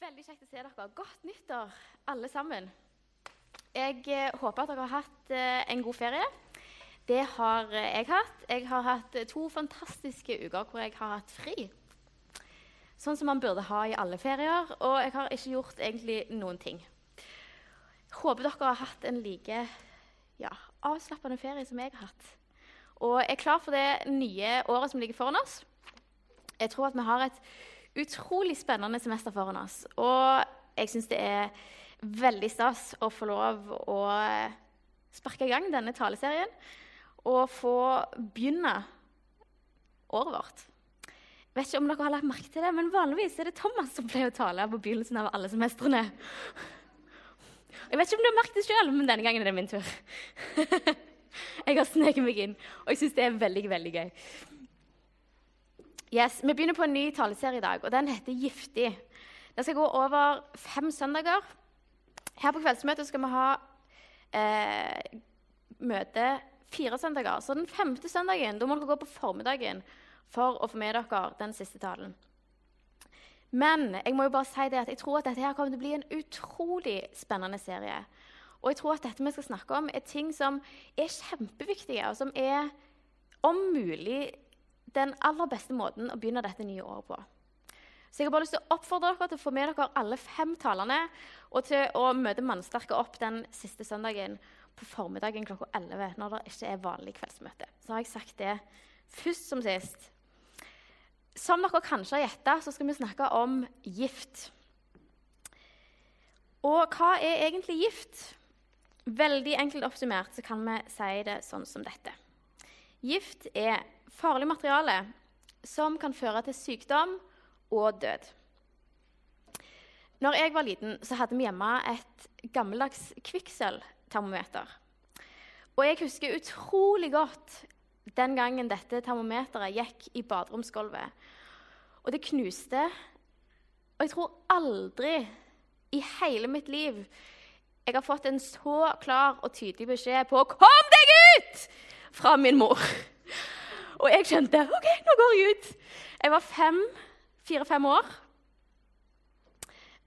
Veldig kjekt å se dere. Godt nyttår, alle sammen. Jeg eh, håper at dere har hatt eh, en god ferie. Det har eh, jeg hatt. Jeg har hatt to fantastiske uker hvor jeg har hatt fri. Sånn som man burde ha i alle ferier. Og jeg har ikke gjort egentlig noen ting. Håper dere har hatt en like ja, avslappende ferie som jeg har hatt. Og er klar for det nye året som ligger foran oss. Jeg tror at vi har et utrolig spennende semester foran oss. Og jeg syns det er veldig stas å få lov å sparke i gang denne taleserien og få begynne året vårt. Jeg vet ikke om dere har lagt merke til det, men Vanligvis er det Thomas som pleier å tale på begynnelsen av alle semestrene. Jeg vet ikke om du har merket det sjøl, men denne gangen er det min tur. jeg har sneket meg inn, og jeg syns det er veldig, veldig gøy. Yes, Vi begynner på en ny taleserie i dag, og den heter 'Giftig'. Den skal gå over fem søndager. Her på kveldsmøtet skal vi ha eh, møte fire søndager. Så den femte søndagen da må dere gå på formiddagen for å få med dere den siste talen. Men jeg må jo bare si det at jeg tror at dette her kommer til å bli en utrolig spennende serie. Og jeg tror at dette vi skal snakke om, er ting som er kjempeviktige, og som er om mulig den aller beste måten å begynne dette nye året på. Så jeg har bare lyst til å oppfordre dere til å få med dere alle fem talene og til å møte Mannsterke opp den siste søndagen på formiddagen klokka 11 når det ikke er vanlig kveldsmøte. Så har jeg sagt det først som sist. Som dere kanskje har gjetta, så skal vi snakke om gift. Og hva er egentlig gift? Veldig enkelt oppsummert så kan vi si det sånn som dette. Gift er farlig materiale som kan føre til sykdom og død. Når jeg var liten, så hadde vi hjemme et gammeldags kvikksølvtermometer. Og jeg husker utrolig godt den gangen dette termometeret gikk i baderomsgulvet. Og det knuste. Og jeg tror aldri i hele mitt liv jeg har fått en så klar og tydelig beskjed på 'Kom deg ut!' fra min mor. Og jeg skjønte OK, nå går jeg ut. Jeg var fire-fem år.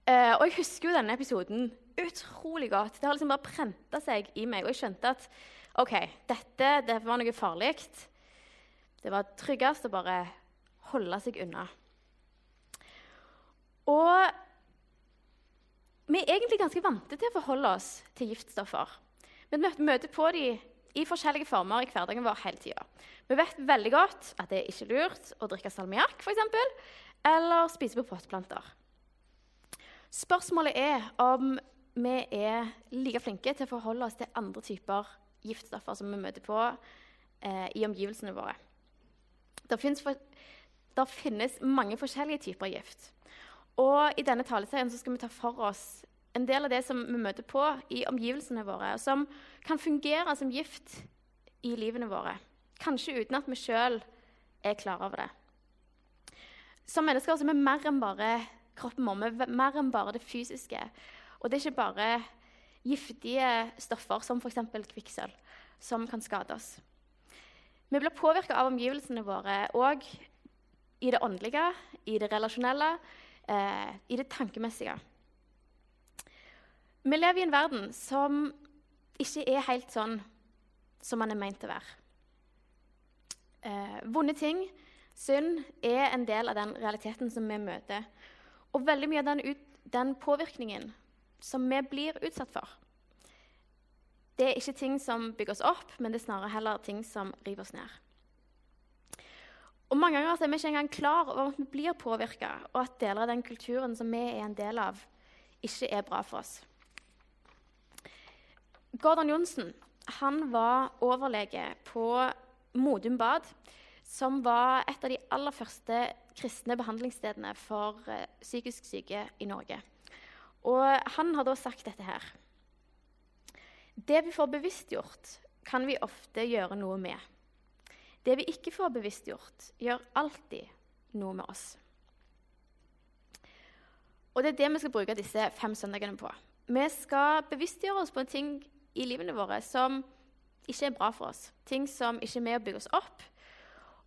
Uh, og jeg husker jo denne episoden utrolig godt. Det har liksom bare prenta seg i meg. Og jeg skjønte at OK, dette det var noe farlig. Det var tryggest å bare holde seg unna. Og vi er egentlig ganske vante til å forholde oss til giftstoffer. Vi møter på dem i forskjellige former i hverdagen vår hele tida. Vi vet veldig godt at det er ikke lurt å drikke salmiakk eller spise på potteplanter. Spørsmålet er om vi er like flinke til å forholde oss til andre typer giftstoffer som vi møter på eh, i omgivelsene våre. Det finnes, for, det finnes, mange forskjellige typer gift. Og I denne taleserien skal vi ta for oss en del av det som vi møter på i omgivelsene våre, og som kan fungere som gift i livene våre. Kanskje uten at vi sjøl er klar over det. Som mennesker så er vi mer enn bare kroppen vår, vi er mer enn bare det fysiske. Og det er ikke bare giftige stoffer som f.eks. kvikksølv som kan skade oss. Vi blir påvirka av omgivelsene våre òg i det åndelige, i det relasjonelle, eh, i det tankemessige. Vi lever i en verden som ikke er helt sånn som man er meint å være. Eh, vonde ting, synd, er en del av den realiteten som vi møter. Og veldig mye av den, ut, den påvirkningen som vi blir utsatt for, det er ikke ting som bygger oss opp, men det er snarere heller ting som river oss ned. Og Mange ganger er vi ikke engang klar over at vi blir påvirka, og at deler av den kulturen som vi er en del av, ikke er bra for oss. Gordon Johnsen han var overlege på Modum Bad, som var et av de aller første kristne behandlingsstedene for uh, psykisk syke i Norge. Og han har da sagt dette her. Det vi får bevisstgjort, kan vi ofte gjøre noe med. Det vi ikke får bevisstgjort, gjør alltid noe med oss. Og det er det vi skal bruke disse fem søndagene på. Vi skal bevisstgjøre oss på en ting i livene våre som ikke er bra for oss. Ting som ikke er med å bygge oss opp.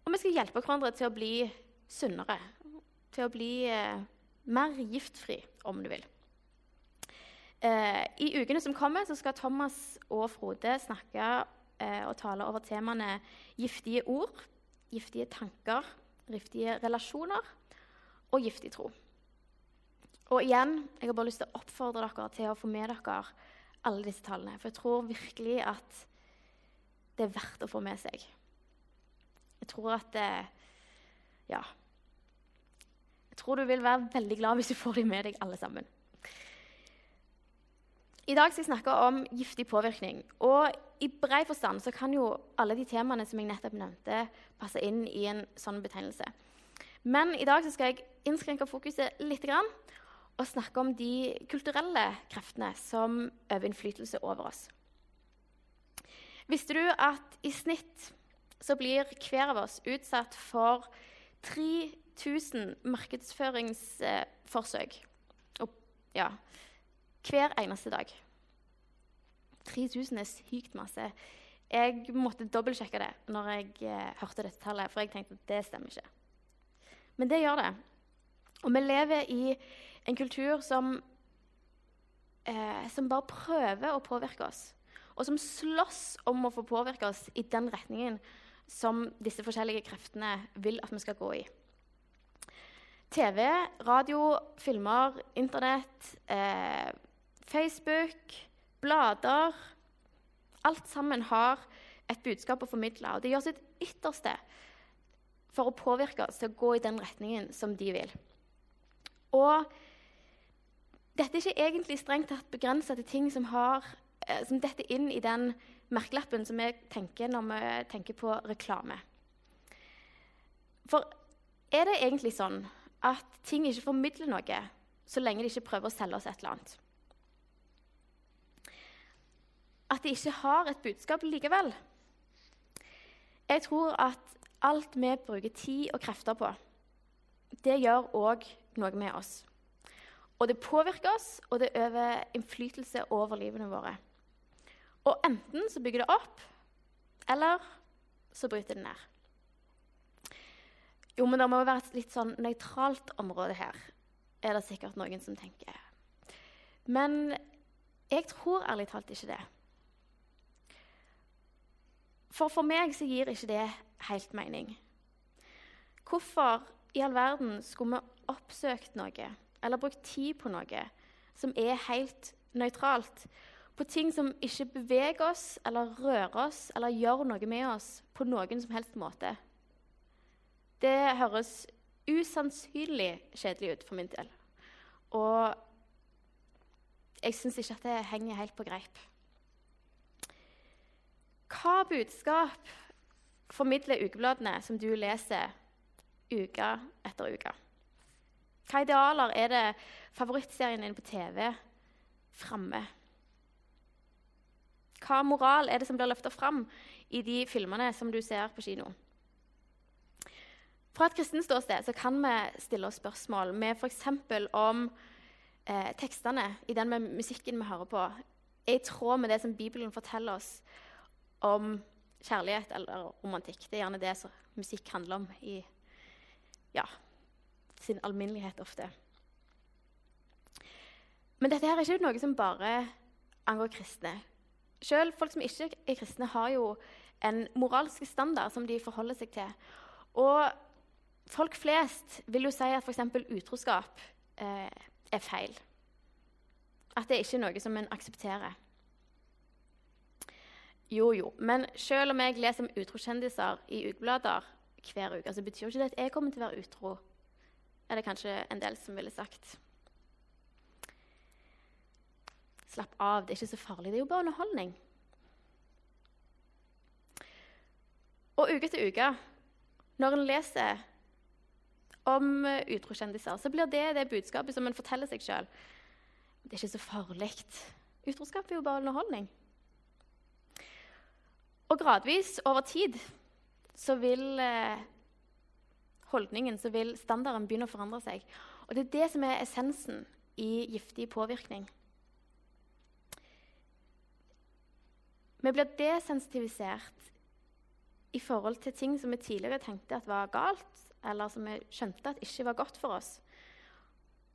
Og vi skal hjelpe hverandre til å bli sunnere, til å bli eh, mer giftfri om du vil. Eh, I ukene som kommer, så skal Thomas og Frode snakke eh, og tale over temaene giftige ord, giftige tanker, giftige relasjoner og giftig tro. Og igjen, jeg har bare lyst til å oppfordre dere til å få med dere alle disse tallene. For jeg tror virkelig at det er verdt å få med seg. Jeg tror at det, Ja. Jeg tror du vil være veldig glad hvis du får dem med deg alle sammen. I dag skal jeg snakke om giftig påvirkning. Og I brei forstand så kan jo alle de temaene som jeg nettopp nevnte, passe inn i en sånn betegnelse. Men i dag skal jeg innskrenke fokuset litt og snakke om de kulturelle kreftene som øver innflytelse over oss. Visste du at i snitt så blir hver av oss utsatt for 3000 markedsføringsforsøk ja, hver eneste dag? 3000 er sykt masse. Jeg måtte dobbeltsjekke det når jeg eh, hørte dette tallet, for jeg tenkte at det stemmer ikke. Men det gjør det. Og vi lever i en kultur som, eh, som bare prøver å påvirke oss. Og som slåss om å få påvirke oss i den retningen som disse forskjellige kreftene vil at vi skal gå i. TV, radio, filmer, Internett, eh, Facebook, blader Alt sammen har et budskap å formidle, og det gjør sitt ytterste for å påvirke oss til å gå i den retningen som de vil. Og dette er ikke egentlig strengt tatt begrensa til ting som, har, som detter inn i den merkelappen som vi tenker når vi tenker på reklame. For er det egentlig sånn at ting ikke formidler noe så lenge de ikke prøver å selge oss et eller annet? At de ikke har et budskap likevel? Jeg tror at alt vi bruker tid og krefter på, det gjør òg noe med oss. Og det påvirker oss, og det øver innflytelse over livene våre. Og enten så bygger det opp, eller så bryter det ned. Jo, men det må være et litt sånn nøytralt område her, er det sikkert noen som tenker. Men jeg tror ærlig talt ikke det. For for meg så gir ikke det helt mening. Hvorfor i all verden skulle vi oppsøkt noe eller brukt tid på noe som er helt nøytralt. På ting som ikke beveger oss eller rører oss eller gjør noe med oss på noen som helst måte. Det høres usannsynlig kjedelig ut for min del. Og jeg syns ikke at det henger helt på greip. Hva budskap formidler ukebladene som du leser uke etter uke? Hva idealer er det favorittserien din på TV framme? Hva moral er det som blir løfta fram i de filmene som du ser på kino? Fra et kristent ståsted kan vi stille oss spørsmål med f.eks. om eh, tekstene i den med musikken vi hører på, er i tråd med det som Bibelen forteller oss om kjærlighet eller romantikk. Det er gjerne det som musikk handler om i ja, sin alminnelighet ofte. Men dette her er ikke noe som bare angår kristne. Selv folk som ikke er kristne, har jo en moralsk standard som de forholder seg til. Og folk flest vil jo si at f.eks. utroskap eh, er feil. At det er ikke er noe som en aksepterer. Jo, jo. Men selv om jeg leser om utrokjendiser i ukeblader hver uke, så betyr ikke det at jeg kommer til å være utro er det kanskje en del som ville sagt. Slapp av, det er ikke så farlig. Det er jo bare underholdning. Og uke etter uke, når en leser om utrokjendiser, så blir det det budskapet som en forteller seg sjøl. Det er ikke så farlig. Utroskap er jo bare underholdning. Og gradvis, over tid, så vil eh, holdningen, så vil standarden begynne å forandre seg. Og Det er det som er essensen i giftig påvirkning. Vi blir desensitivisert i forhold til ting som vi tidligere tenkte at var galt, eller som vi skjønte at ikke var godt for oss.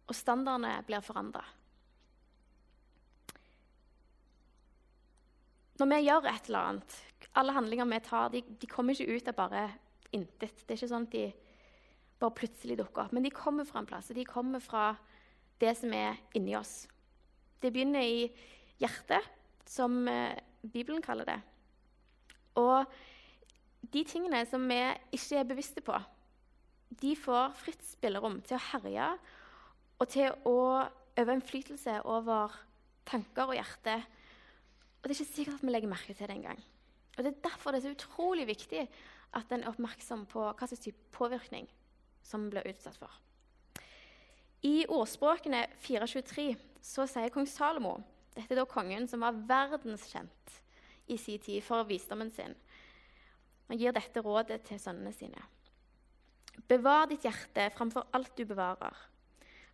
og standardene blir forandra. Når vi gjør et eller annet Alle handlinger vi tar, de, de kommer ikke ut av bare intet. Det er ikke sånn at de bare plutselig dukker opp. Men de kommer fra en plass, de kommer fra det som er inni oss. Det begynner i hjertet, som eh, Bibelen kaller det. Og de tingene som vi ikke er bevisste på, de får fritt spillerom til å herje og til å øve innflytelse over tanker og hjerte og det er ikke sikkert at vi legger merke til det engang. Og Det er derfor det er så utrolig viktig at en er oppmerksom på hva slags type påvirkning som blir utsatt for. I ordspråkene 423 så sier kong Salomo Dette er da kongen som var verdenskjent i sin tid for visdommen sin. Han gir dette rådet til sønnene sine. Bevar ditt hjerte framfor alt du bevarer,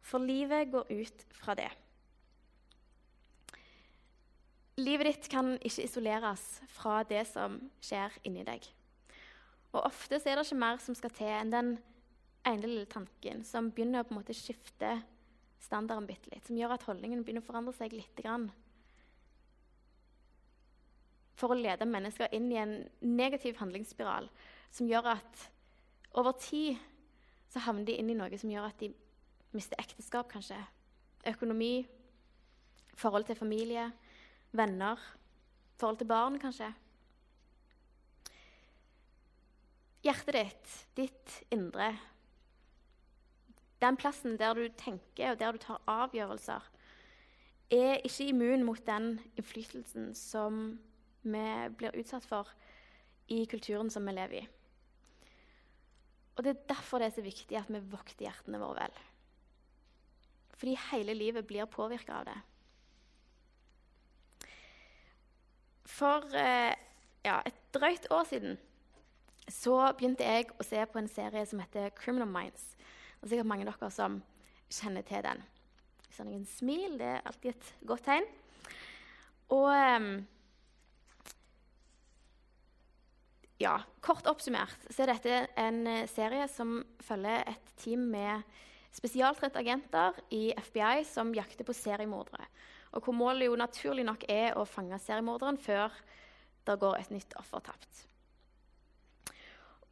for livet går ut fra det. Livet ditt kan ikke isoleres fra det som skjer inni deg. Og Ofte er det ikke mer som skal til enn den ene lille tanken som begynner å skifte standarden bitte litt, som gjør at holdningen begynner å forandre seg litt. For å lede mennesker inn i en negativ handlingsspiral som gjør at over tid så havner de inn i noe som gjør at de mister ekteskap, kanskje. Økonomi, forhold til familie venner, forhold til barn, kanskje. Hjertet ditt, ditt indre, den plassen der du tenker og der du tar avgjørelser, er ikke immun mot den innflytelsen som vi blir utsatt for i kulturen som vi lever i. Og Det er derfor det er så viktig at vi vokter hjertene våre vel. Fordi hele livet blir påvirka av det. For eh, ja, et drøyt år siden så begynte jeg å se på en serie som heter Criminal Minds. Er sikkert mange av dere som kjenner til den. Hvis det er noen smil, det er alltid et godt tegn. Og um, ja, Kort oppsummert så er dette en eh, serie som følger et team med spesialtrente agenter i FBI som jakter på seriemordere og hvor målet jo naturlig nok er å fange seriemorderen før det går et nytt offer tapt.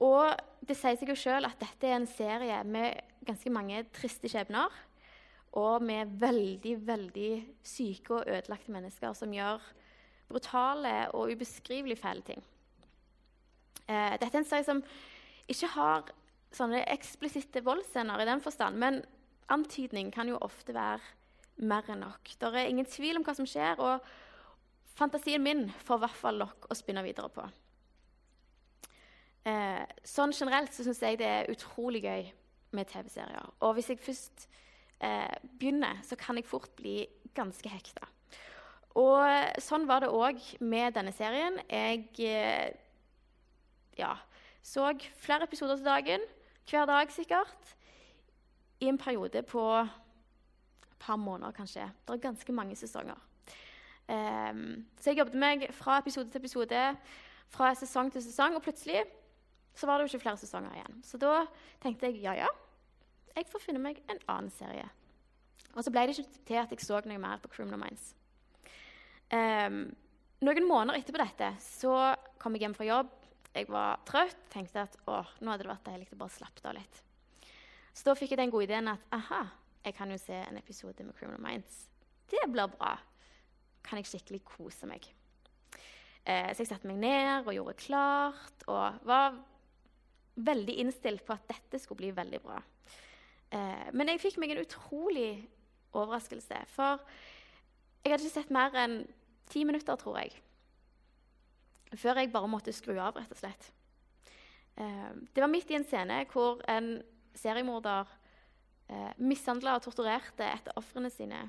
Og det sier seg jo sjøl at dette er en serie med ganske mange triste skjebner. Og med veldig, veldig syke og ødelagte mennesker som gjør brutale og ubeskrivelig fæle ting. Eh, dette er en serie som ikke har sånne eksplisitte voldsscener i den forstand, men antydning kan jo ofte være mer enn nok. Det er ingen tvil om hva som skjer, og fantasien min får i hvert fall nok å spinne videre på. Eh, sånn generelt så syns jeg det er utrolig gøy med TV-serier. Og hvis jeg først eh, begynner, så kan jeg fort bli ganske hekta. Og sånn var det òg med denne serien. Jeg eh, ja, så flere episoder til dagen, hver dag sikkert, i en periode på et par måneder, kanskje. Det er ganske mange sesonger. Um, så jeg jobbet meg fra episode til episode, fra sesong til sesong, og plutselig så var det jo ikke flere sesonger igjen. Så da tenkte jeg ja, ja, jeg får finne meg en annen serie. Og så ble det ikke til at jeg så noe mer på Criminal Minds. Um, noen måneder etterpå dette så kom jeg hjem fra jobb. Jeg var trøtt. Tenkte at å, nå hadde det vært deilig å bare slappe av litt. Så da fikk jeg den gode ideen at aha, jeg kan jo se en episode med Criminal Minds. Det blir bra. Kan jeg skikkelig kose meg. Eh, så jeg satte meg ned og gjorde klart og var veldig innstilt på at dette skulle bli veldig bra. Eh, men jeg fikk meg en utrolig overraskelse. For jeg hadde ikke sett mer enn ti minutter, tror jeg. Før jeg bare måtte skru av, rett og slett. Eh, det var midt i en scene hvor en seriemorder eh, mishandla og torturerte etter ofrene sine.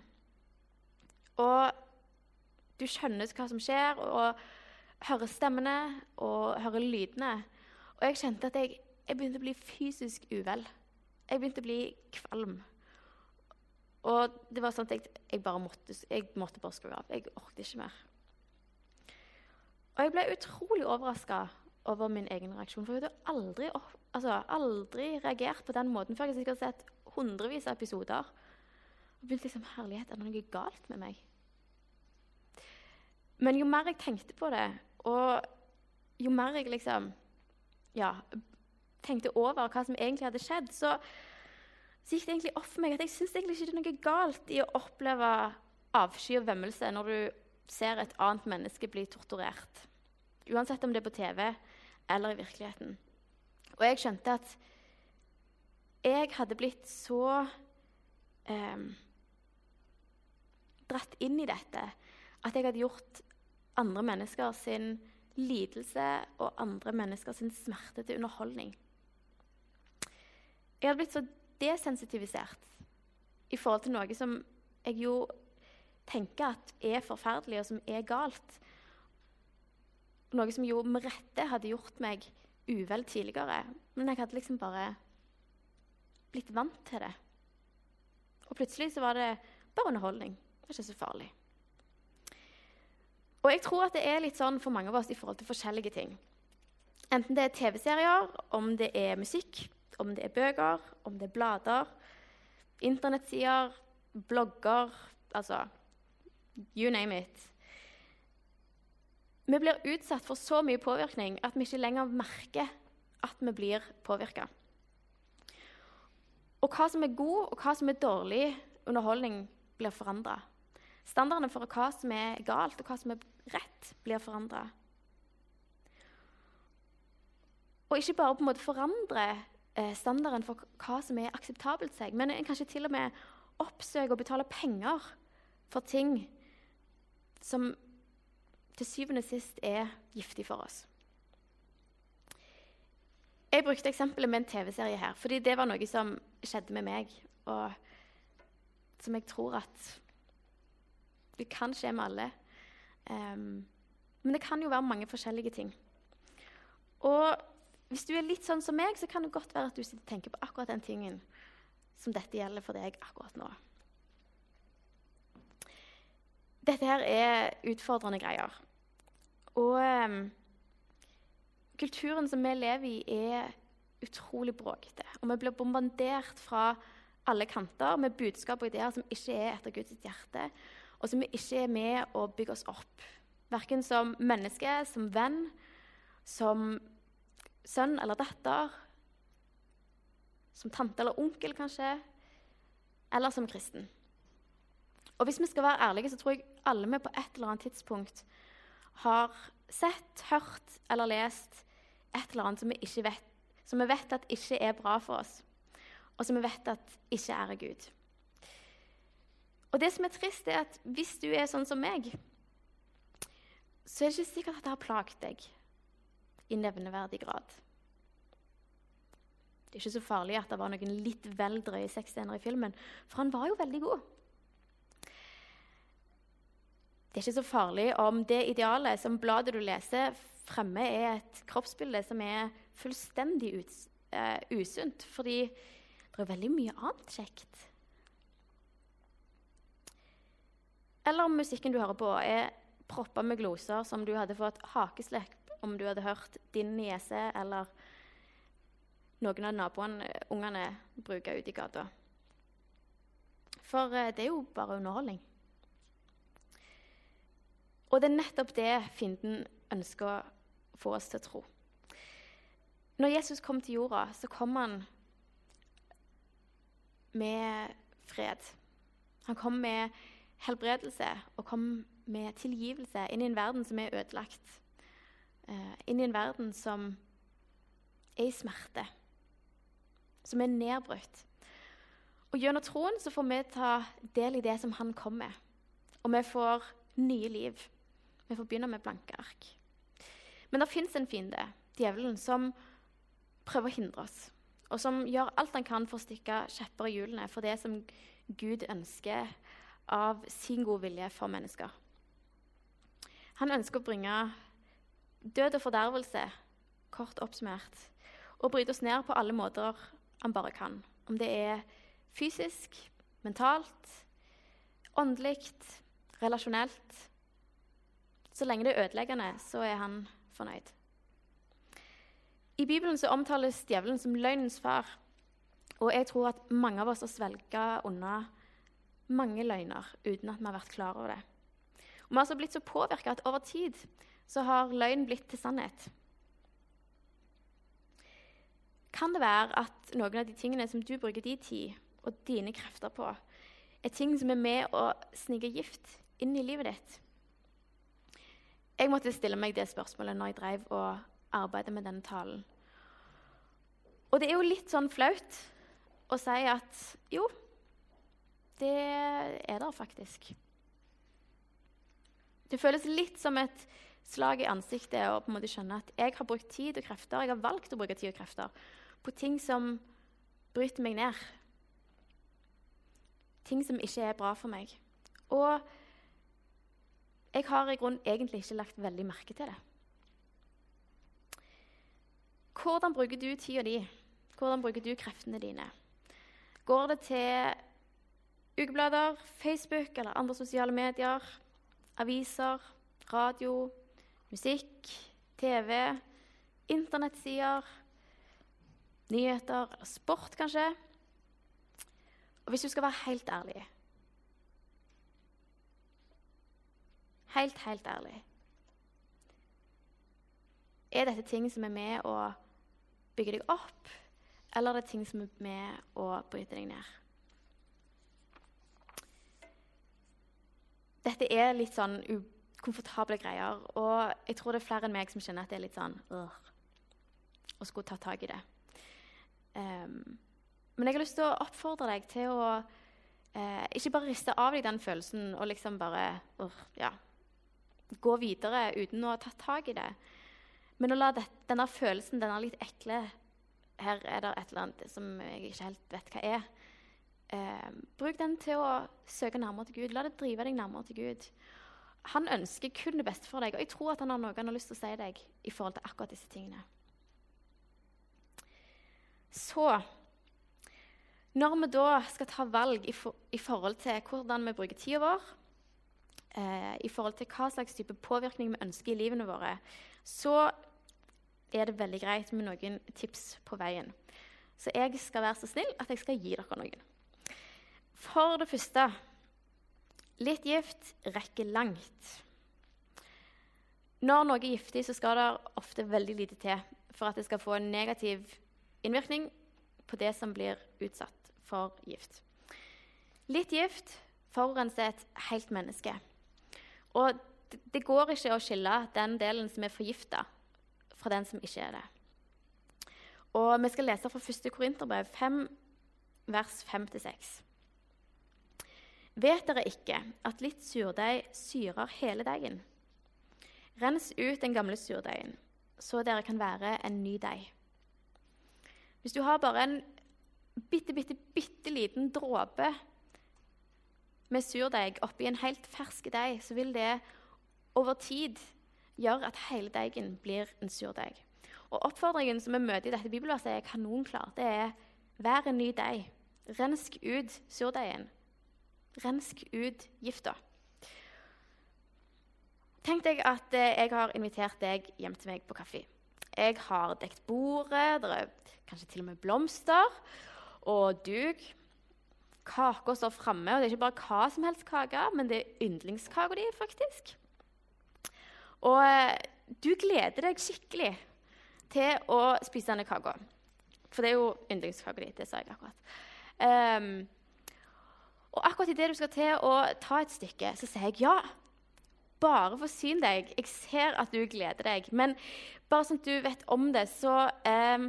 Og du skjønner hva som skjer, og hører stemmene og hører lydene. Og jeg kjente at jeg, jeg begynte å bli fysisk uvel. Jeg begynte å bli kvalm. Og det var sånn at jeg, jeg bare måtte, jeg måtte skru av. Jeg orket ikke mer. Og jeg ble utrolig overraska over min egen reaksjon. For jeg hadde aldri, altså, aldri reagert på den måten før. Jeg sikkert sett hundrevis av episoder Og begynte liksom Herlighet, er det noe galt med meg? Men jo mer jeg tenkte på det, og jo mer jeg liksom ja, tenkte over hva som egentlig hadde skjedd, så, så gikk det egentlig opp for meg at jeg syns egentlig ikke det er noe galt i å oppleve avsky og vemmelse når du ser et annet menneske bli torturert. Uansett om det er på TV eller i virkeligheten. Og jeg skjønte at jeg hadde blitt så eh, dratt inn i dette at jeg hadde gjort andre mennesker sin lidelse og andre menneskers smerte til underholdning. Jeg hadde blitt så desensitivisert i forhold til noe som jeg jo tenker at er forferdelig, og som er galt. Noe som jo med rette hadde gjort meg uvel tidligere. Men jeg hadde liksom bare blitt vant til det. Og plutselig så var det bare underholdning. Det var ikke så farlig. Og jeg tror at det er litt sånn for mange av oss i forhold til forskjellige ting. Enten det er TV-serier, om det er musikk, om det er bøker, om det er blader, internettsider, blogger Altså you name it. Vi blir utsatt for så mye påvirkning at vi ikke lenger merker at vi blir påvirka. Og hva som er god og hva som er dårlig underholdning, blir forandra. Standardene for hva som er galt, og hva som er rett, blir forandra. Og ikke bare på en måte forandre eh, standarden for hva som er akseptabelt seg, men en kanskje til og med oppsøke og betale penger for ting som til syvende og sist er giftig for oss. Jeg brukte eksempelet med en TV-serie her, fordi det var noe som skjedde med meg, og som jeg tror at det kan skje med alle. Um, men det kan jo være mange forskjellige ting. Og hvis du er litt sånn som meg, så kan det godt være at du sitter og tenker på akkurat den tingen som dette gjelder for deg akkurat nå. Dette her er utfordrende greier. Og um, kulturen som vi lever i, er utrolig bråkete. Og vi blir bombardert fra alle kanter med budskap og ideer som ikke er etter Guds hjerte og som vi ikke er med å bygge oss opp. Verken som menneske, som venn, som sønn eller datter, som tante eller onkel, kanskje, eller som kristen. Og hvis vi skal være ærlige, så tror jeg alle vi på et eller annet tidspunkt har sett, hørt eller lest et eller annet som vi, vet, som vi vet at ikke er bra for oss, og som vi vet at ikke er Gud. Og det som er trist, er at hvis du er sånn som meg, så er det ikke sikkert at det har plaget deg i nevneverdig grad. Det er ikke så farlig at det var noen litt vel drøye sexscener i filmen, for han var jo veldig god. Det er ikke så farlig om det idealet som bladet du leser, fremme er et kroppsbilde som er fullstendig ut, uh, usunt, fordi det er veldig mye annet kjekt. Eller om musikken du hører på, er proppa med gloser som du hadde fått hakeslepp om du hadde hørt din niese eller noen av naboene ungene bruker ute i gata. For eh, det er jo bare underholdning. Og det er nettopp det fienden ønsker å få oss til å tro. Når Jesus kom til jorda, så kom han med fred. Han kom med helbredelse og kom med tilgivelse inn i en verden som er ødelagt. Uh, inn i en verden som er i smerte, som er nedbrutt. Og Gjennom troen så får vi ta del i det som han kom med. Og vi får nye liv. Vi får begynne med blanke ark. Men det fins en fiende, djevelen, som prøver å hindre oss. Og som gjør alt han kan for å stikke kjepper i hjulene for det som Gud ønsker av sin godvilje for mennesker. Han ønsker å bringe død og fordervelse, kort oppsummert, og bryte oss ned på alle måter han bare kan. Om det er fysisk, mentalt, åndelig, relasjonelt. Så lenge det er ødeleggende, så er han fornøyd. I Bibelen så omtales djevelen som løgnens far. Og jeg tror at mange av oss har svelga unna mange løgner uten at vi har vært klar over det. Og Vi har altså blitt så påvirka at over tid så har løgn blitt til sannhet. Kan det være at noen av de tingene som du bruker din tid og dine krefter på, er ting som er med å snike gift inn i livet ditt? Jeg måtte stille meg det spørsmålet når jeg drev og arbeidet med denne talen. Og det er jo litt sånn flaut å si at jo, det er der faktisk. Det føles litt som et slag i ansiktet å på en måte skjønne at jeg har brukt tid og krefter, jeg har valgt å bruke tid og krefter på ting som bryter meg ned. Ting som ikke er bra for meg. Og jeg har i grunnen egentlig ikke lagt veldig merke til det. Hvordan bruker du tida di? Hvordan bruker du kreftene dine? Går det til ukeblader, Facebook eller andre sosiale medier, aviser, radio, musikk, TV, internettsider, nyheter eller sport, kanskje? Og hvis du skal være helt ærlig Helt, helt ærlig Er dette ting som er med å bygge deg opp, eller er det ting som er med å bryte deg ned? Dette er litt sånn ukomfortable greier, og jeg tror det er flere enn meg som kjenner at det er litt sånn øh, å skulle ta tak i det. Um, men jeg har lyst til å oppfordre deg til å eh, ikke bare riste av deg den følelsen og liksom bare uh, ja, gå videre uten å ha tatt tak i det. Men å la det, denne følelsen, denne litt ekle Her er det et eller annet som jeg ikke helt vet hva er. Eh, bruk den til å søke nærmere til Gud. La det drive deg nærmere til Gud. Han ønsker kun det beste for deg, og jeg tror at han har noe han har lyst til å si deg i forhold til akkurat disse tingene. Så når vi da skal ta valg i, for, i forhold til hvordan vi bruker tida vår, eh, i forhold til hva slags type påvirkning vi ønsker i livene våre, så er det veldig greit med noen tips på veien. Så jeg skal være så snill at jeg skal gi dere noen. For det første litt gift rekker langt. Når noe er giftig, så skal det ofte veldig lite til for at det skal få en negativ innvirkning på det som blir utsatt for gift. Litt gift forurenser et helt menneske. Og det, går ikke å skille den delen som er forgifta, fra den som ikke er det. Og Vi skal lese fra 1. Korinterbrev 5, vers 5-6. Vet dere ikke at litt surdeig syrer hele deigen? Rens ut den gamle surdeigen, så dere kan være en ny deig. Hvis du har bare en bitte, bitte, bitte liten dråpe med surdeig oppi en helt fersk deig, så vil det over tid gjøre at hele deigen blir en surdeig. Og Oppfordringen som vi møter i dette bibelverset, er kanonklar. Det er vær en ny deig. Rensk ut surdeigen. Rensk ut gifta. Tenk deg at eh, jeg har invitert deg hjem til meg på kaffe. Jeg har dekt bordet, det er kanskje til og med blomster og duk. Kaka står framme, og det er ikke bare hva som helst kake, men det er yndlingskaka di, faktisk. Og eh, du gleder deg skikkelig til å spise denne kaka. For det er jo yndlingskaka di. Det sa jeg akkurat. Um, og akkurat idet du skal til å ta et stykke, så sier jeg ja. Bare forsyn deg. Jeg ser at du gleder deg. Men bare sånn at du vet om det, så eh,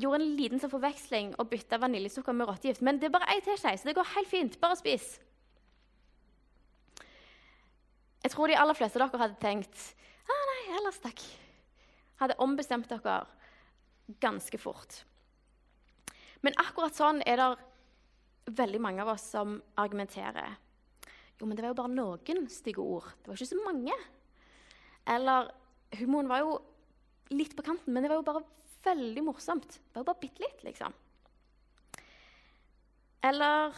gjorde en liten sånn forveksling og bytta vaniljesukker med rottegift. Men det er bare ei teskje, så det går helt fint. Bare spis. Jeg tror de aller fleste av dere hadde tenkt ah, nei, ellers takk. Hadde ombestemt dere ganske fort. Men akkurat sånn er det veldig mange av oss som argumenterer. Jo, men det var jo bare noen stygge ord. Det var ikke så mange. Eller humoren var jo litt på kanten, men det var jo bare veldig morsomt. Det var jo bare bitte litt, liksom. Eller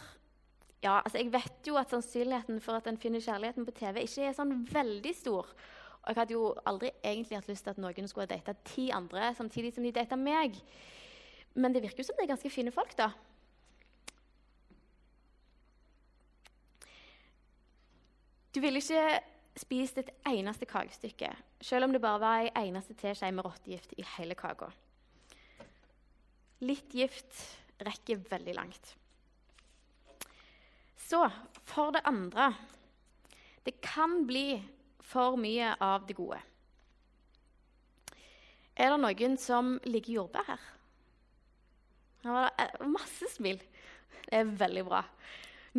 ja, altså Jeg vet jo at sannsynligheten for at en finner kjærligheten på TV, ikke er sånn veldig stor. Og jeg hadde jo aldri egentlig hatt lyst til at noen skulle ha data ti andre samtidig som de data meg. Men det virker jo som det er ganske fine folk, da. Du ville ikke spist et eneste kakestykke, selv om det bare var ei eneste teskje med rottegift i hele kaka. Litt gift rekker veldig langt. Så for det andre Det kan bli for mye av det gode. Er det noen som liker jordbær her? Her var det masse smil. Det er veldig bra.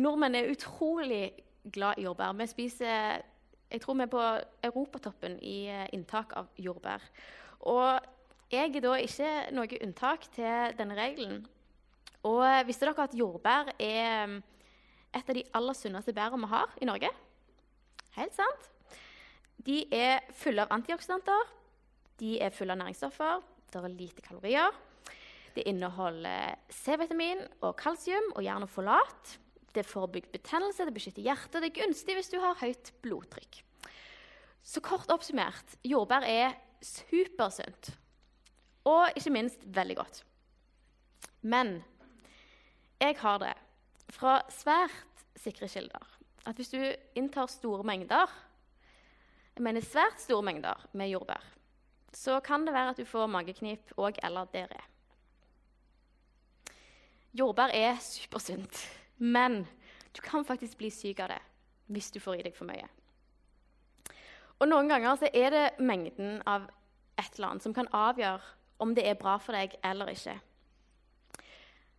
Nordmenn er utrolig glad i jordbær. Vi spiser Jeg tror vi er på europatoppen i eh, inntak av jordbær. Og jeg er da ikke noe unntak til denne regelen. Og eh, visste dere at jordbær er mm, et av de aller sunneste bærene vi har i Norge? Helt sant. De er fulle av antioksidanter, de er fulle av næringsstoffer, det er lite kalorier. Det inneholder C-vitamin og kalsium og jern og folat. Det forebygger betennelse, det beskytter hjertet. Det er gunstig hvis du har høyt blodtrykk. Så kort oppsummert jordbær er supersunt. Og ikke minst veldig godt. Men jeg har det fra svært sikre kilder at hvis du inntar store mengder jeg mener svært store mengder med jordbær, så kan det være at du får mageknip og eller diaré. Jordbær er supersunt. Men du kan faktisk bli syk av det hvis du får i deg for mye. Og Noen ganger så er det mengden av et eller annet som kan avgjøre om det er bra for deg eller ikke.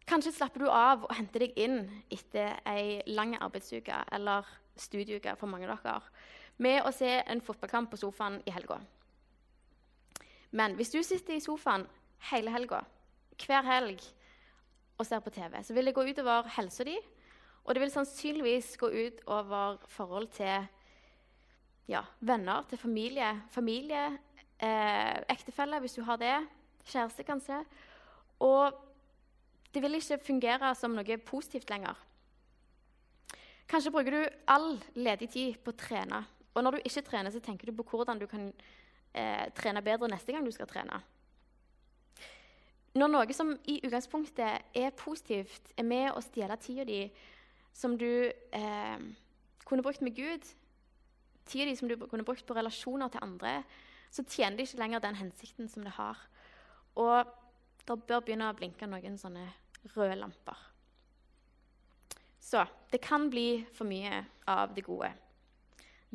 Kanskje slapper du av og henter deg inn etter ei lang arbeidsuke eller studieuke for mange av dere med å se en fotballkamp på sofaen i helga. Men hvis du sitter i sofaen hele helga, hver helg, og ser på TV, så vil det gå utover helsa di, og det vil sannsynligvis gå ut over forhold til ja, venner, til familie, familie eh, ektefelle, hvis du har det, kjæreste kanskje. Og det vil ikke fungere som noe positivt lenger. Kanskje bruker du all ledig tid på å trene. Og når du ikke trener, så tenker du på hvordan du kan eh, trene bedre neste gang du skal trene. Når noe som i utgangspunktet er positivt, er med å stjele tida di som du eh, kunne brukt med Gud, tida di som du kunne brukt på relasjoner til andre, så tjener det ikke lenger den hensikten som det har. Og det bør begynne å blinke noen sånne røde lamper. Så det kan bli for mye av det gode.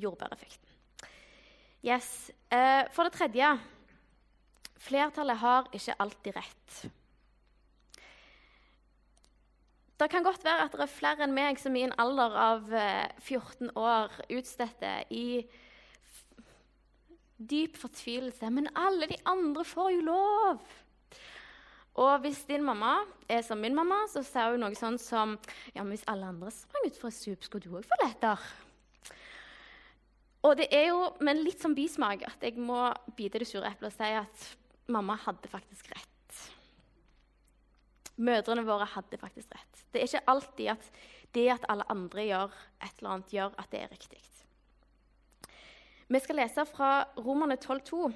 Jordbæreffekten. Yes. Eh, for det tredje flertallet har ikke alltid rett. Det kan godt være at det er flere enn meg som i en alder av 14 eh, år utstedte i dyp fortvilelse. Men alle de andre får jo lov! Og hvis din mamma er som min mamma, så sier hun noe sånn som ja, men hvis alle andre sprang utfor et stup, skulle du òg få letter. Og det er jo med en litt sånn bismak at jeg må bite det sure eplet og si at mamma hadde faktisk rett. Mødrene våre hadde faktisk rett. Det er ikke alltid at det at alle andre gjør et eller annet, gjør at det er riktig. Vi skal lese fra Romerne 12,2.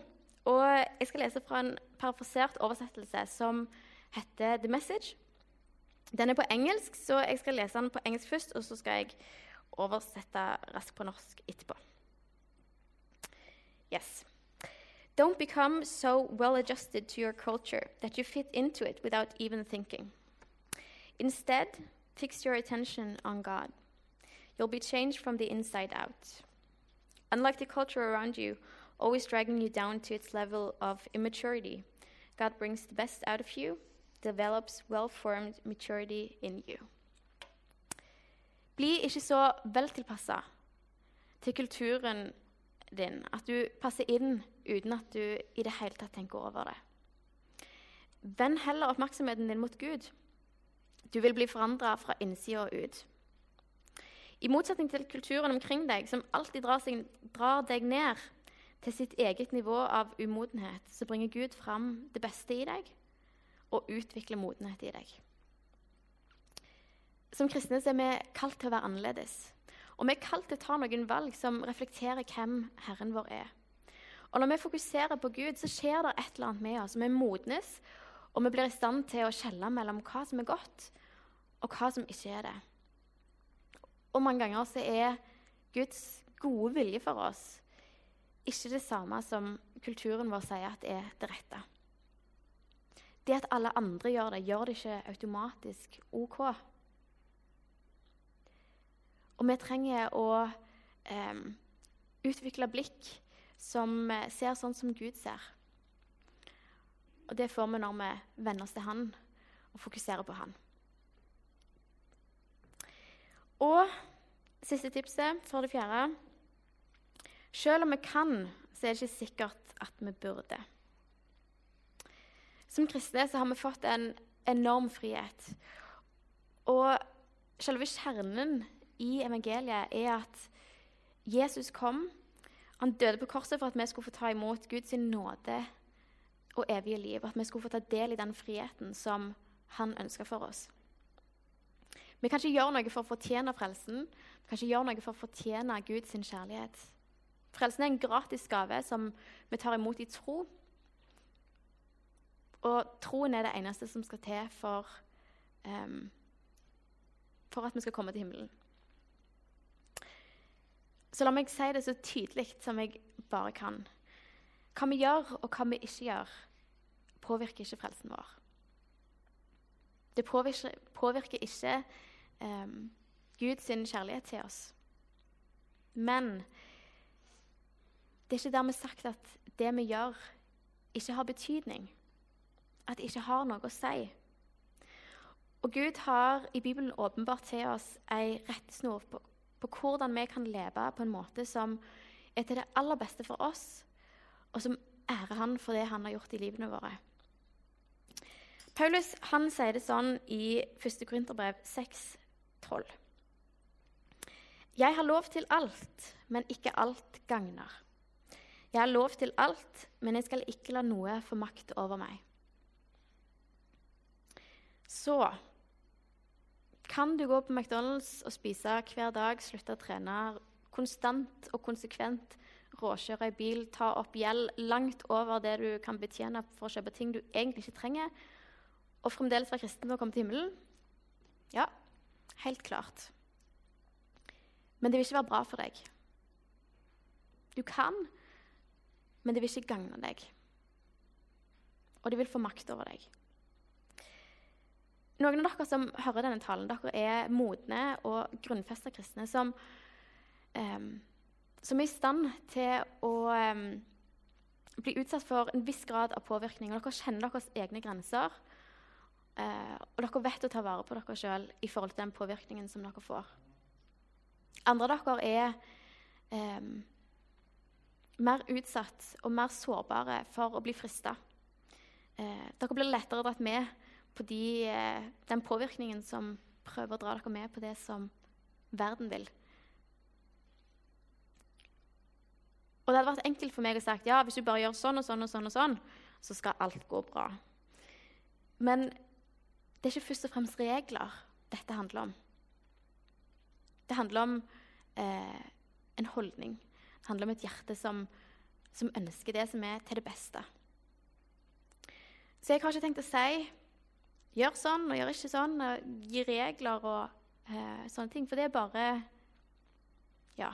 Og jeg skal lese fra en parafrasert oversettelse som heter The Message. Den er på engelsk, så jeg skal lese den på engelsk først, og så skal jeg oversette raskt på norsk etterpå. Yes. Don't become so well adjusted to your culture that you fit into it without even thinking. Instead, fix your attention on God. You'll be changed from the inside out. Unlike the culture around you, always dragging you down to its level of immaturity, God brings the best out of you, develops well formed maturity in you. Bli ikke så vel tilpassa til kulturen din at du passer inn uten at du i det hele tatt tenker over det. Vend heller oppmerksomheten din mot Gud. Du vil bli forandra fra innsida og ut. I motsetning til kulturen omkring deg, som alltid drar, seg, drar deg ned til sitt eget nivå av umodenhet, så bringer Gud fram det beste i deg og utvikler modenhet i deg. Som kristne er vi kalt til å være annerledes. Og vi er kalt til å ta noen valg som reflekterer hvem Herren vår er. Og Når vi fokuserer på Gud, så skjer det et eller annet med oss. Vi modnes, og vi blir i stand til å skjelle mellom hva som er godt, og hva som ikke er det. Og mange ganger så er Guds gode vilje for oss ikke det samme som kulturen vår sier at er det rette. Det at alle andre gjør det, gjør det ikke automatisk OK. Og vi trenger å eh, utvikle blikk som ser sånn som Gud ser. Og det får vi når vi venner oss til Han og fokuserer på Han. Og siste tipset for det fjerde Selv om vi kan, så er det ikke sikkert at vi burde. Som kristne så har vi fått en enorm frihet. Og selve kjernen i evangeliet er at Jesus kom. Han døde på korset for at vi skulle få ta imot Guds nåde og evige liv. At vi skulle få ta del i den friheten som han ønska for oss. Vi kan ikke gjøre noe for å fortjene frelsen. Vi kan ikke gjøre noe for å fortjene Guds kjærlighet. Frelsen er en gratis gave som vi tar imot i tro. Og troen er det eneste som skal til for, um, for at vi skal komme til himmelen. Så la meg si det så tydelig som jeg bare kan. Hva vi gjør, og hva vi ikke gjør, påvirker ikke frelsen vår. Det påvirker, påvirker ikke um, Guds kjærlighet til oss. Men det er ikke dermed sagt at det vi gjør, ikke har betydning. At det ikke har noe å si. Og Gud har i Bibelen åpenbart til oss ei rettesnor på, på hvordan vi kan leve på en måte som er til det aller beste for oss, og som ærer Han for det Han har gjort i livene våre. Paulus han sier det sånn i 1. Korinterbrev 6, 12. Jeg har lov til alt, men ikke alt gagner. Jeg har lov til alt, men jeg skal ikke la noe få makt over meg. Så kan du gå på McDonald's og spise hver dag, slutte å trene konstant og konsekvent, råkjøre i bil, ta opp gjeld langt over det du kan betjene for å kjøpe ting du egentlig ikke trenger, og fremdeles være kristen og komme til himmelen? Ja, Helt klart. Men det vil ikke være bra for deg. Du kan, men det vil ikke gagne deg. Og det vil få makt over deg. Noen av dere som hører denne talen, dere er modne og grunnfesta kristne som, um, som, er i stand til å um, bli utsatt for en viss grad av påvirkning. Og dere kjenner deres egne grenser. uh, og dere vet å ta vare på dere sjøl i forhold til den påvirkningen som dere får. Andre av dere er um, mer utsatt og mer sårbare for å bli frista. Uh, dere blir lettere dratt med på de, eh, den påvirkningen som prøver å dra dere med på det som verden vil. Og det hadde vært enkelt for meg å sagt ja, hvis du bare gjør sånn og sånn, og sånn, og sånn, så skal alt gå bra. Men det er ikke først og fremst regler dette handler om. Det handler om eh, en holdning. Det handler om et hjerte som, som, ønsker det som er til det beste. Så jeg har ikke tenkt å si gjør sånn og gjør ikke sånn, og gi regler og eh, sånne ting. For det er bare ja,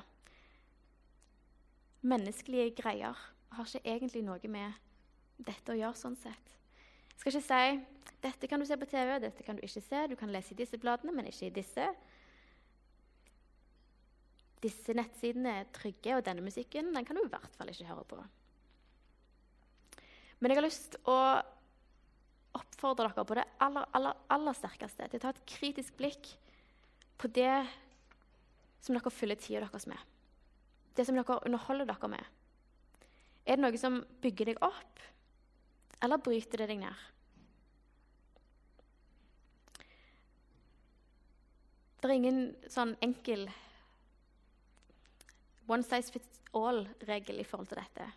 menneskelige greier. Har ikke egentlig noe med dette å gjøre sånn sett. Jeg skal ikke si dette kan du se på TV, dette kan du ikke se. Du kan lese i disse bladene, men ikke i disse. Disse nettsidene er trygge, og denne musikken den kan du i hvert fall ikke høre på. Men jeg har lyst å oppfordre dere på det aller, aller, aller sterkeste til å ta et kritisk blikk på det som dere fyller tida deres med. Det som dere underholder dere med. Er det noe som bygger deg opp, eller bryter det deg ned? Det er ingen sånn enkel one size fits all-regel i forhold til dette.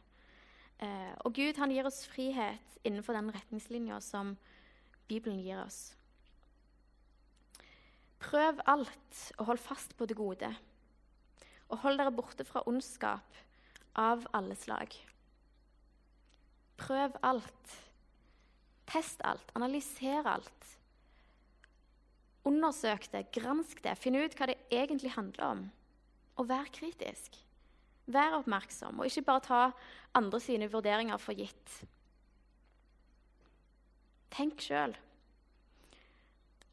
Eh, og Gud han gir oss frihet innenfor den retningslinja som Bibelen gir oss. Prøv alt og hold fast på det gode. Og hold dere borte fra ondskap av alle slag. Prøv alt. Test alt. Analyser alt. Undersøk det, gransk det, finn ut hva det egentlig handler om. Og vær kritisk. Vær oppmerksom, og ikke bare ta andre sine vurderinger for gitt. Tenk sjøl.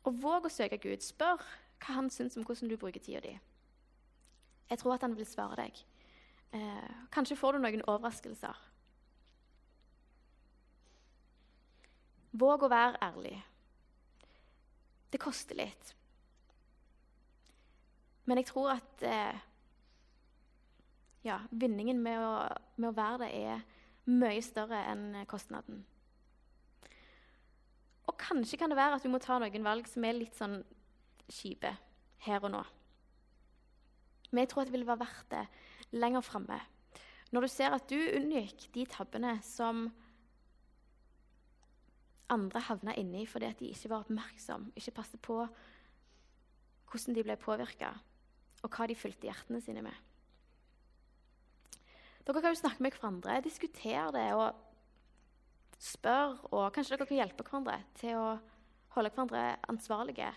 Og våg å søke Gud. Spør hva han syns om hvordan du bruker tida di. Jeg tror at han vil svare deg. Eh, kanskje får du noen overraskelser. Våg å være ærlig. Det koster litt. Men jeg tror at eh, ja, vinningen med å, med å, være det er mye større enn kostnaden. Og kanskje kan det være at du må ta noen valg som er litt sånn kjipe her og nå. Men jeg tror at det vil være verdt det lenger framme. Når du ser at du unngikk de tabbene som andre havna inni fordi at de ikke var oppmerksomme, ikke passet på hvordan de ble påvirka, og hva de fylte hjertene sine med. Dere kan jo snakke med hverandre, diskutere det og spørre. Og kanskje dere kan hjelpe hverandre til å holde hverandre ansvarlige.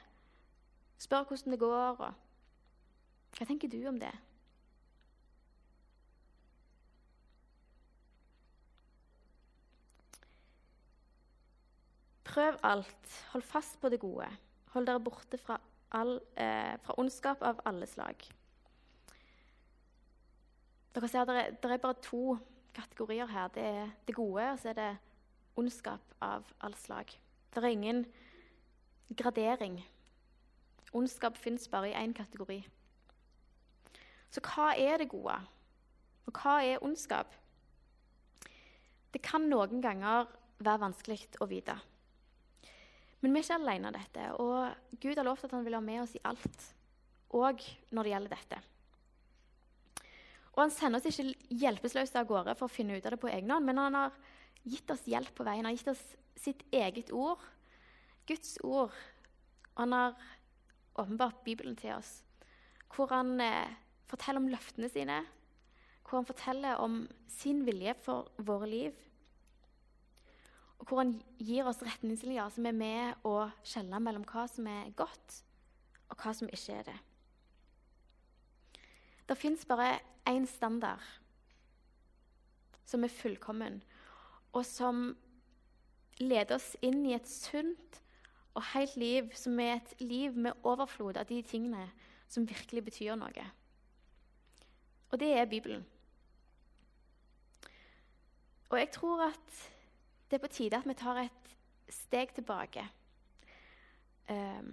Spør hvordan det går. og Hva tenker du om det? Prøv alt. Hold fast på det gode. Hold dere borte fra, all, eh, fra ondskap av alle slag. Dere ser, det er, bare to kategorier her. Det er det gode, og så er det ondskap av all slag. Det er ingen gradering. Ondskap fins bare i én kategori. Så hva er det gode? Og hva er ondskap? Det kan noen ganger være vanskelig å vite. Men vi er ikke alene om dette. Og Gud har lovt at han vil ha med oss i alt, òg når det gjelder dette. Og han sender oss ikke hjelpeløse av gårde for å finne ut av det på egen hånd, men han har gitt oss hjelp på veien. Han har gitt oss sitt eget ord, Guds ord. Og han har åpenbart Bibelen til oss, hvor han eh, forteller om løftene sine, hvor han forteller om sin vilje for våre liv, og hvor han gir oss retningslinjer som er med å skjelle mellom hva som er godt, og hva som ikke er det. Det fins bare én standard som er fullkommen, og som leder oss inn i et sunt og helt liv som er et liv med overflod av de tingene som virkelig betyr noe. Og det er Bibelen. Og jeg tror at det er på tide at vi tar et steg tilbake um,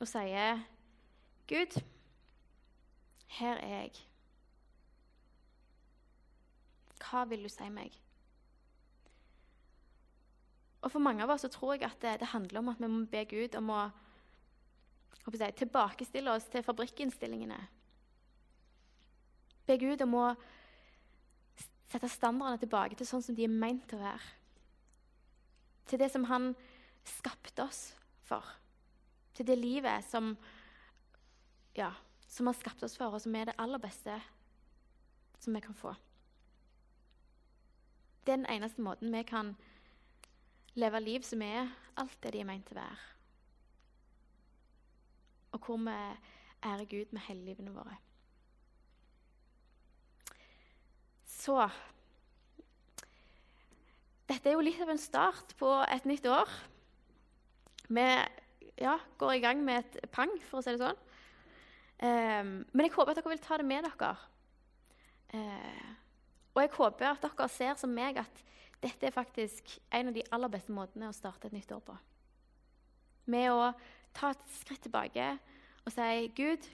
og sier Gud, her er jeg. Hva vil du si meg? Og For mange av oss så tror jeg at det, det handler om at vi må be Gud om å si, tilbakestille oss til fabrikkinnstillingene. Be Gud om å sette standardene tilbake til sånn som de er meint å være. Til det som han skapte oss for. Til det livet som, ja, som har skapt oss for, og som er det aller beste som vi kan få. Det er den eneste måten vi kan leve liv som er alt det de er meint til å være. Og hvor vi ærer Gud med hele livene våre. Så Dette er jo litt av en start på et nytt år. Vi ja, går i gang med et pang, for å si det sånn. Um, men jeg håper at dere vil ta det med dere. Uh, og jeg håper at dere ser som meg at dette er faktisk en av de aller beste måtene å starte et nytt år på. Med å ta et skritt tilbake og si Gud,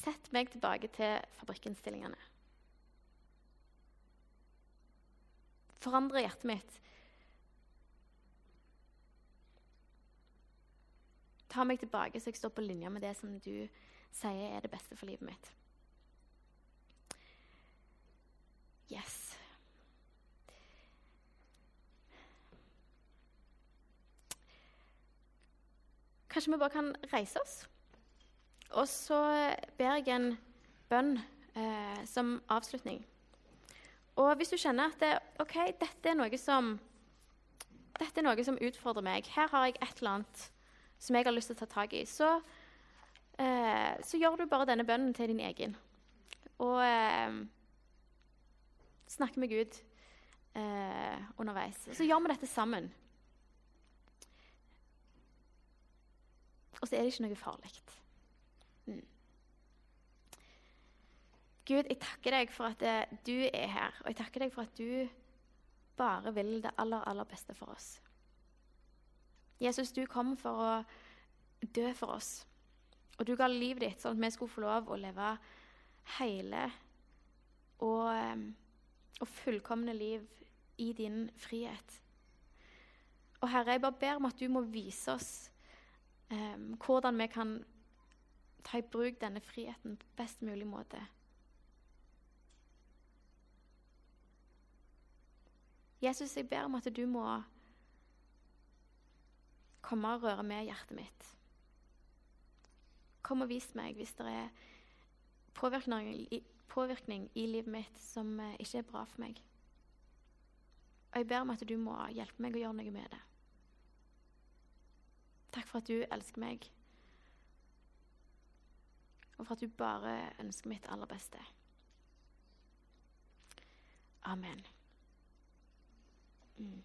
sett meg tilbake til fabrikkinnstillingene. Forandre hjertet mitt. Ta meg tilbake så jeg står på linje med det som du sier er det beste for livet mitt. Yes. Kanskje vi bare kan reise oss? Og så ber jeg en bønn eh, som avslutning. Og hvis du kjenner at det, OK, dette, er noe som, dette er noe som utfordrer meg, her har jeg et eller annet som jeg har lyst til å ta tak i, så eh, så gjør du bare denne bønnen til din egen. Og eh, snakker med Gud eh, underveis. Så gjør vi dette sammen. Og så er det ikke noe farlig. Mm. Gud, jeg takker deg for at eh, du er her, og jeg takker deg for at du bare vil det aller, aller beste for oss. Jesus, du kom for å dø for oss. Og du ga livet ditt sånn at vi skulle få lov å leve hele og, eh, og fullkomne liv i din frihet. Og Herre, jeg bare ber om at du må vise oss um, hvordan vi kan ta i bruk denne friheten på best mulig måte. Jesus, jeg ber om at du må komme og røre med hjertet mitt. Kom og vis meg hvis det er påvirkning påvirkning i livet mitt som eh, ikke er bra for meg. Og jeg ber om at du må hjelpe meg å gjøre noe med det. Takk for at du elsker meg, og for at du bare ønsker mitt aller beste. Amen. Mm.